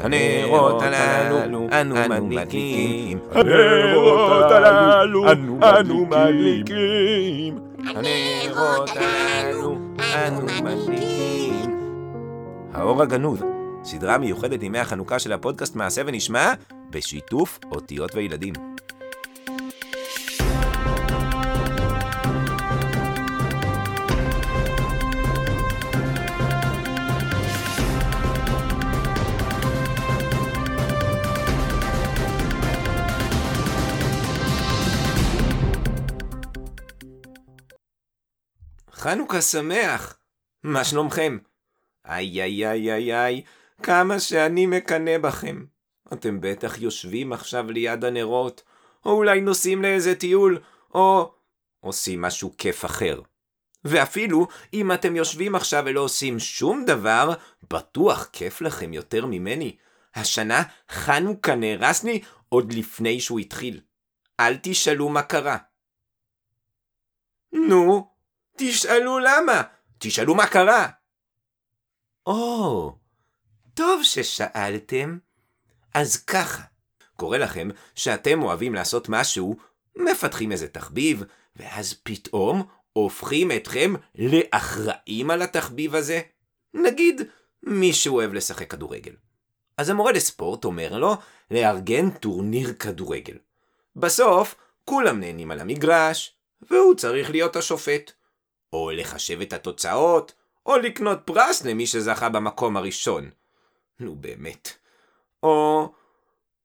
הנרות הללו אנו מדליקים. הנרות הללו אנו מדליקים. הנרות הללו אנו מדליקים. האור הגנוז, סדרה מיוחדת ימי החנוכה של הפודקאסט מעשה ונשמע, בשיתוף אותיות וילדים. חנוכה שמח! מה שלומכם? איי איי איי איי איי, כמה שאני מקנא בכם. אתם בטח יושבים עכשיו ליד הנרות, או אולי נוסעים לאיזה טיול, או עושים משהו כיף אחר. ואפילו אם אתם יושבים עכשיו ולא עושים שום דבר, בטוח כיף לכם יותר ממני. השנה חנוכה נהרס לי עוד לפני שהוא התחיל. אל תשאלו מה קרה. נו, תשאלו למה, תשאלו מה קרה. או, טוב ששאלתם. אז ככה, קורה לכם שאתם אוהבים לעשות משהו, מפתחים איזה תחביב, ואז פתאום הופכים אתכם לאחראים על התחביב הזה? נגיד, מישהו אוהב לשחק כדורגל. אז המורה לספורט אומר לו לארגן טורניר כדורגל. בסוף, כולם נהנים על המגרש, והוא צריך להיות השופט. או לחשב את התוצאות, או לקנות פרס למי שזכה במקום הראשון. נו באמת. או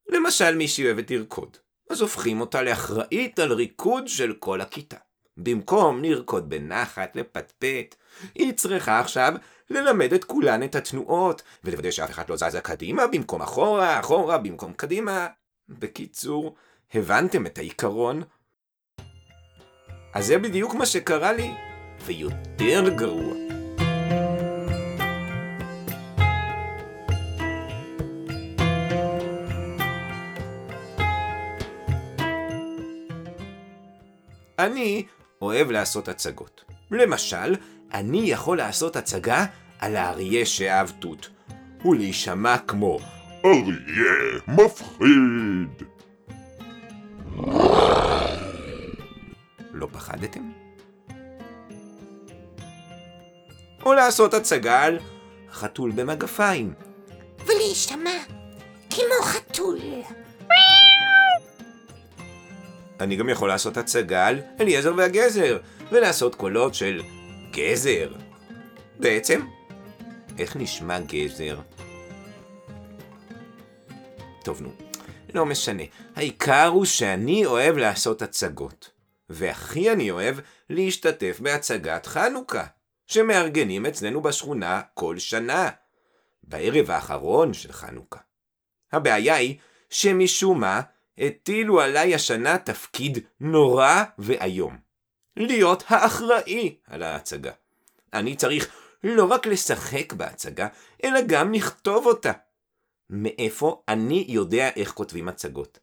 למשל מישהי אוהבת לרקוד, אז הופכים אותה לאחראית על ריקוד של כל הכיתה. במקום לרקוד בנחת, לפטפט, היא צריכה עכשיו ללמד את כולן את התנועות, ולוודא שאף אחד לא זזה קדימה במקום אחורה, אחורה במקום קדימה. בקיצור, הבנתם את העיקרון? אז זה בדיוק מה שקרה לי, ויותר גרוע. אני אוהב לעשות הצגות. למשל, אני יכול לעשות הצגה על האריה שאהב תות, ולהישמע כמו אריה מפחיד. לא פחדתם? או לעשות הצגה על חתול במגפיים. ולהישמע כמו חתול. אני גם יכול לעשות הצגה על אליעזר והגזר, ולעשות קולות של גזר. בעצם, איך נשמע גזר? טוב נו, לא משנה. העיקר הוא שאני אוהב לעשות הצגות. והכי אני אוהב להשתתף בהצגת חנוכה, שמארגנים אצלנו בשכונה כל שנה, בערב האחרון של חנוכה. הבעיה היא שמשום מה הטילו עליי השנה תפקיד נורא ואיום. להיות האחראי על ההצגה. אני צריך לא רק לשחק בהצגה, אלא גם לכתוב אותה. מאיפה אני יודע איך כותבים הצגות?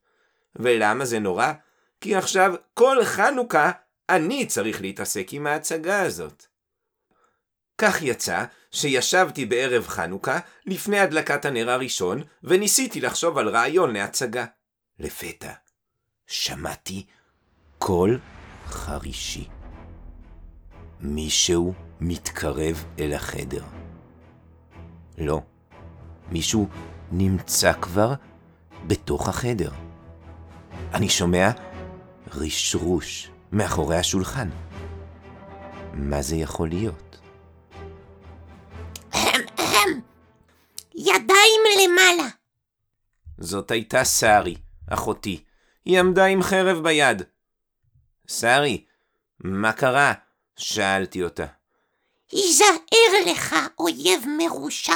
ולמה זה נורא? כי עכשיו כל חנוכה אני צריך להתעסק עם ההצגה הזאת. כך יצא שישבתי בערב חנוכה לפני הדלקת הנר הראשון וניסיתי לחשוב על רעיון להצגה. לפתע שמעתי קול חרישי. מישהו מתקרב אל החדר. לא, מישהו נמצא כבר בתוך החדר. אני שומע רשרוש מאחורי השולחן. מה זה יכול להיות? זאת הייתה שרי, אחותי. היא עמדה עם חרב ביד. שרי, מה קרה? שאלתי אותה. היזהר לך, אויב מרושע.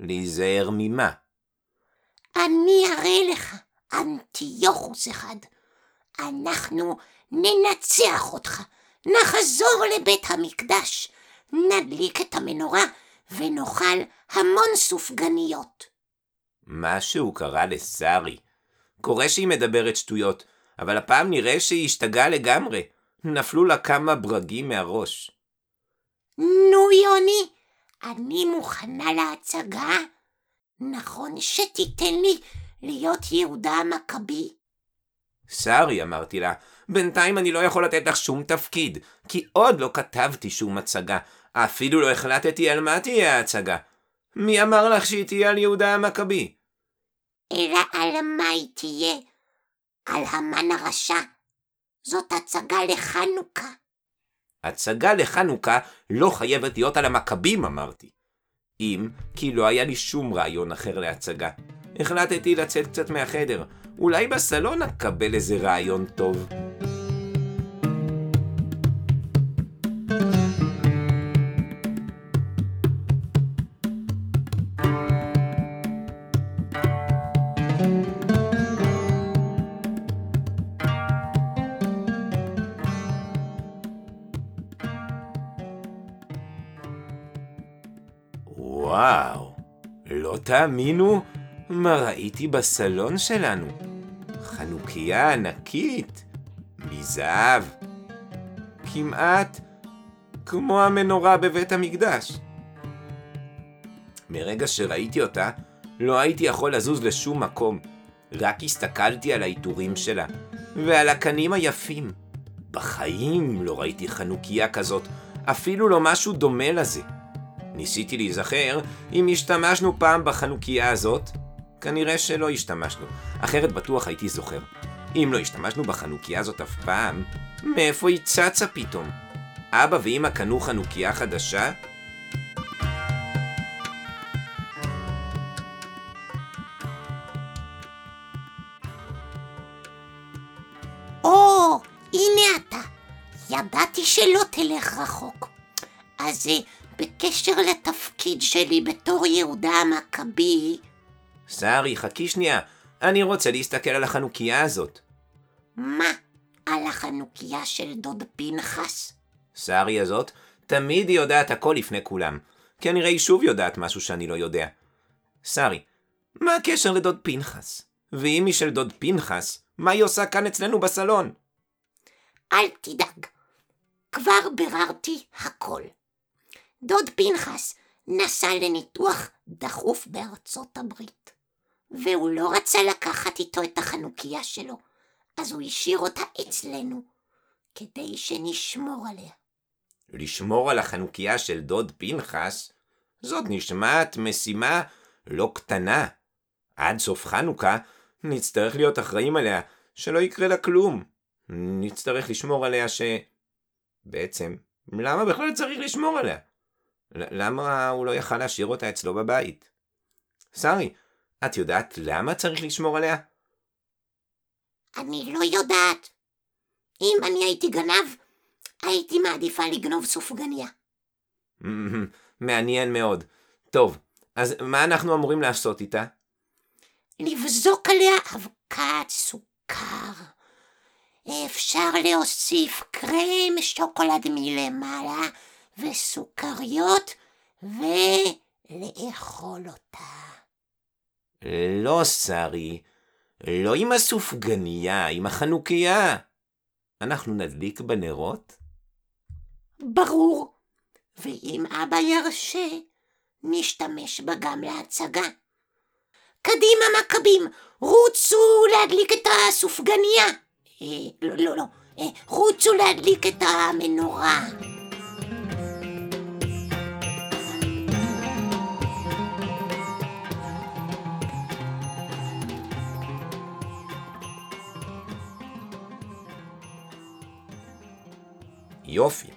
להיזהר ממה? אני אראה לך, אנטיוכוס אחד. אנחנו ננצח אותך, נחזור לבית המקדש, נדליק את המנורה ונאכל המון סופגניות. משהו קרה לשרי. קורה שהיא מדברת שטויות, אבל הפעם נראה שהיא השתגעה לגמרי. נפלו לה כמה ברגים מהראש. נו, יוני, אני מוכנה להצגה. נכון שתיתן לי להיות יהודה המכבי? שרי, אמרתי לה, בינתיים אני לא יכול לתת לך שום תפקיד, כי עוד לא כתבתי שום הצגה, אפילו לא החלטתי על מה תהיה ההצגה. מי אמר לך שהיא תהיה על יהודה המכבי? אלא על מה היא תהיה? על המן הרשע. זאת הצגה לחנוכה. הצגה לחנוכה לא חייבת להיות על המכבים, אמרתי. אם כי לא היה לי שום רעיון אחר להצגה. החלטתי לצאת קצת מהחדר. אולי בסלון אקבל איזה רעיון טוב. תאמינו מה ראיתי בסלון שלנו. חנוכיה ענקית, מזהב, כמעט כמו המנורה בבית המקדש. מרגע שראיתי אותה, לא הייתי יכול לזוז לשום מקום. רק הסתכלתי על העיטורים שלה, ועל הקנים היפים. בחיים לא ראיתי חנוכיה כזאת, אפילו לא משהו דומה לזה. ניסיתי להיזכר אם השתמשנו פעם בחנוכיה הזאת. כנראה שלא השתמשנו, אחרת בטוח הייתי זוכר. אם לא השתמשנו בחנוכיה הזאת אף פעם, מאיפה היא צצה פתאום? אבא ואמא קנו חנוכיה חדשה? או, הנה אתה. ידעתי שלא תלך רחוק. אז אה, בקשר לתפקיד שלי בתור יהודה המכבי, שרי, חכי שנייה, אני רוצה להסתכל על החנוכיה הזאת. מה? על החנוכיה של דוד פנחס? שרי הזאת, תמיד היא יודעת הכל לפני כולם. כנראה היא שוב יודעת משהו שאני לא יודע. שרי, מה הקשר לדוד פנחס? ואם היא של דוד פנחס, מה היא עושה כאן אצלנו בסלון? אל תדאג, כבר ביררתי הכל. דוד פנחס נסע לניתוח דחוף בארצות הברית, והוא לא רצה לקחת איתו את החנוכיה שלו, אז הוא השאיר אותה אצלנו, כדי שנשמור עליה. לשמור על החנוכיה של דוד פנחס? זאת נשמעת משימה לא קטנה. עד סוף חנוכה נצטרך להיות אחראים עליה, שלא יקרה לה כלום. נצטרך לשמור עליה ש... בעצם, למה בכלל צריך לשמור עליה? למה הוא לא יכל להשאיר אותה אצלו בבית? שרי, את יודעת למה צריך לשמור עליה? אני לא יודעת. אם אני הייתי גנב, הייתי מעדיפה לגנוב סופגניה. מעניין מאוד. טוב, אז מה אנחנו אמורים לעשות איתה? לבזוק עליה אבקת סוכר. אפשר להוסיף קרם שוקולד מלמעלה וסוכריות ולאכול אותה. לא, שרי. לא עם הסופגניה, עם החנוכיה. אנחנו נדליק בנרות? ברור. ואם אבא ירשה, נשתמש בה גם להצגה. קדימה מכבים, רוצו להדליק את הסופגניה. אה, לא, לא, לא, אה, רוצו להדליק את המנורה. יופי.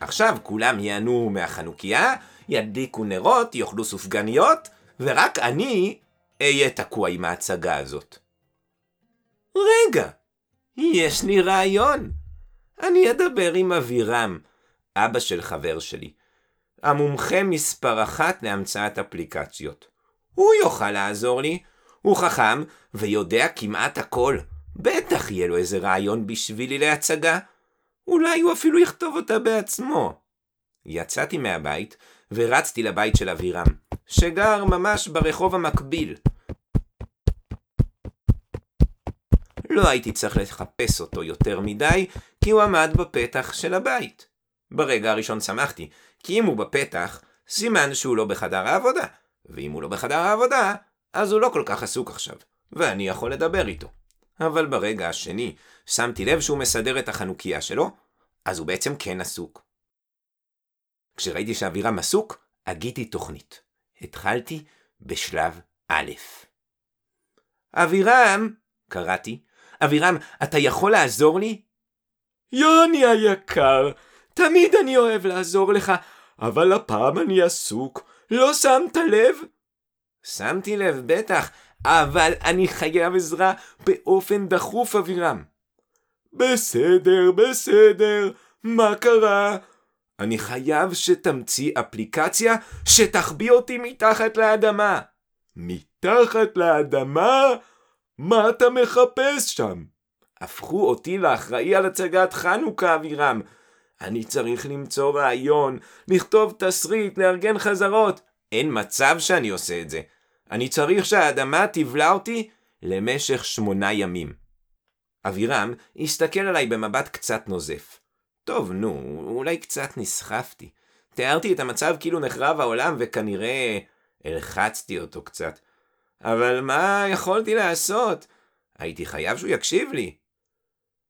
עכשיו כולם ייהנו מהחנוכיה, ידליקו נרות, יאכלו סופגניות, ורק אני אהיה תקוע עם ההצגה הזאת. רגע, יש לי רעיון. אני אדבר עם אבירם, אבא של חבר שלי, המומחה מספר אחת להמצאת אפליקציות. הוא יוכל לעזור לי, הוא חכם ויודע כמעט הכל. בטח יהיה לו איזה רעיון בשבילי להצגה. אולי הוא אפילו יכתוב אותה בעצמו. יצאתי מהבית ורצתי לבית של אבירם, שגר ממש ברחוב המקביל. לא הייתי צריך לחפש אותו יותר מדי, כי הוא עמד בפתח של הבית. ברגע הראשון שמחתי, כי אם הוא בפתח, סימן שהוא לא בחדר העבודה, ואם הוא לא בחדר העבודה, אז הוא לא כל כך עסוק עכשיו, ואני יכול לדבר איתו. אבל ברגע השני שמתי לב שהוא מסדר את החנוכיה שלו, אז הוא בעצם כן עסוק. כשראיתי שאבירם עסוק, הגיתי תוכנית. התחלתי בשלב א'. אבירם, קראתי, אבירם, אתה יכול לעזור לי? יוני היקר, תמיד אני אוהב לעזור לך, אבל הפעם אני עסוק, לא שמת לב? שמתי לב, בטח, אבל אני חייב עזרה באופן דחוף, אבירם. בסדר, בסדר, מה קרה? אני חייב שתמציא אפליקציה שתחביא אותי מתחת לאדמה. מתחת לאדמה? מה אתה מחפש שם? הפכו אותי לאחראי על הצגת חנוכה, אבירם. אני צריך למצוא רעיון, לכתוב תסריט, לארגן חזרות. אין מצב שאני עושה את זה. אני צריך שהאדמה תבלע אותי למשך שמונה ימים. אבירם הסתכל עליי במבט קצת נוזף. טוב, נו, אולי קצת נסחפתי. תיארתי את המצב כאילו נחרב העולם וכנראה הלחצתי אותו קצת. אבל מה יכולתי לעשות? הייתי חייב שהוא יקשיב לי.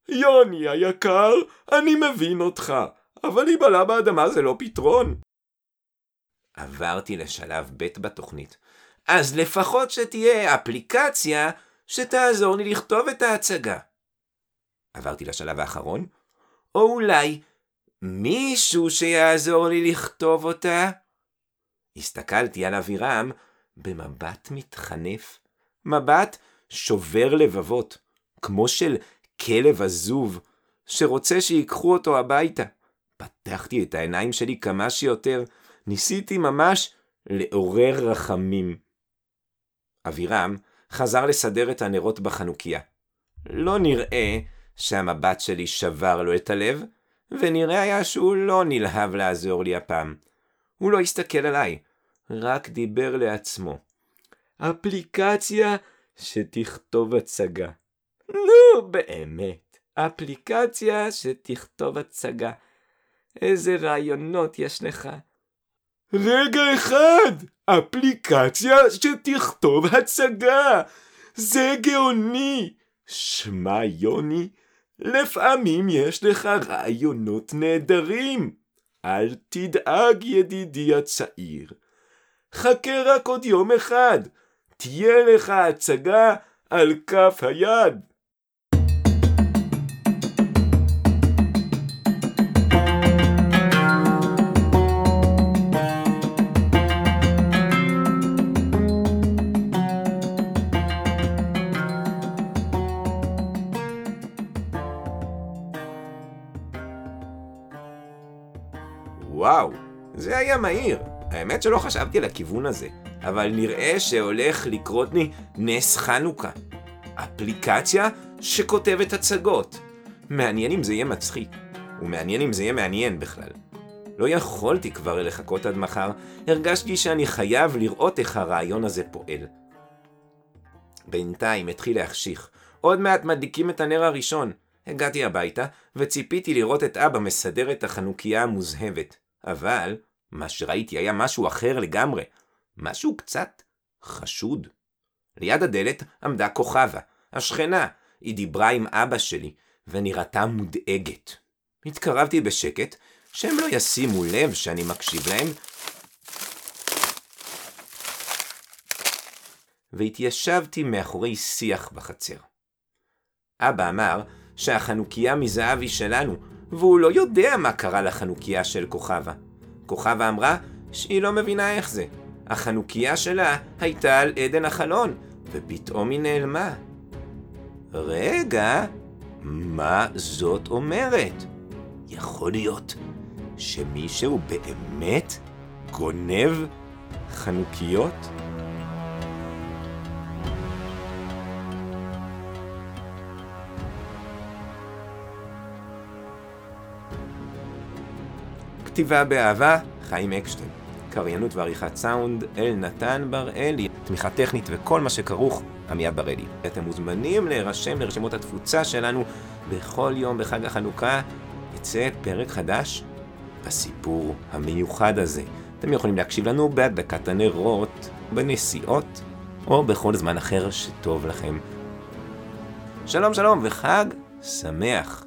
יוני היקר, אני מבין אותך, אבל להיבלע באדמה זה לא פתרון. עברתי לשלב ב' בתוכנית. אז לפחות שתהיה אפליקציה שתעזור לי לכתוב את ההצגה. עברתי לשלב האחרון, או אולי מישהו שיעזור לי לכתוב אותה. הסתכלתי על אבירם במבט מתחנף, מבט שובר לבבות, כמו של כלב עזוב, שרוצה שיקחו אותו הביתה. פתחתי את העיניים שלי כמה שיותר, ניסיתי ממש לעורר רחמים. אבירם חזר לסדר את הנרות בחנוכיה. לא נראה שהמבט שלי שבר לו את הלב, ונראה היה שהוא לא נלהב לעזור לי הפעם. הוא לא הסתכל עליי, רק דיבר לעצמו. אפליקציה שתכתוב הצגה. נו, באמת, אפליקציה שתכתוב הצגה. איזה רעיונות יש לך. רגע אחד, אפליקציה שתכתוב הצגה. זה גאוני. שמע, יוני, לפעמים יש לך רעיונות נהדרים. אל תדאג, ידידי הצעיר. חכה רק עוד יום אחד, תהיה לך הצגה על כף היד. היה מהיר. האמת שלא חשבתי על הכיוון הזה, אבל נראה שהולך לקרות לי נס חנוכה. אפליקציה שכותבת הצגות. מעניין אם זה יהיה מצחיק, ומעניין אם זה יהיה מעניין בכלל. לא יכולתי כבר לחכות עד מחר, הרגשתי שאני חייב לראות איך הרעיון הזה פועל. בינתיים התחיל להחשיך, עוד מעט מדליקים את הנר הראשון. הגעתי הביתה, וציפיתי לראות את אבא מסדר את החנוכיה המוזהבת. אבל, מה שראיתי היה משהו אחר לגמרי. משהו קצת חשוד. ליד הדלת עמדה כוכבה, השכנה. היא דיברה עם אבא שלי, ונראתה מודאגת. התקרבתי בשקט, שהם לא ישימו לב שאני מקשיב להם, והתיישבתי מאחורי שיח בחצר. אבא אמר שהחנוכיה מזהב היא שלנו, והוא לא יודע מה קרה לחנוכיה של כוכבה. כוכבה אמרה שהיא לא מבינה איך זה. החנוכיה שלה הייתה על עדן החלון, ופתאום היא נעלמה. רגע, מה זאת אומרת? יכול להיות שמישהו באמת גונב חנוכיות? כתיבה באהבה, חיים אקשטיין. קריינות ועריכת סאונד, אל נתן בראלי. תמיכה טכנית וכל מה שכרוך, עמיעד בראלי. אתם מוזמנים להירשם לרשימות התפוצה שלנו בכל יום בחג החנוכה. יצא פרק חדש בסיפור המיוחד הזה. אתם יכולים להקשיב לנו בהדלקת הנרות בנסיעות, או בכל זמן אחר שטוב לכם. שלום שלום וחג שמח.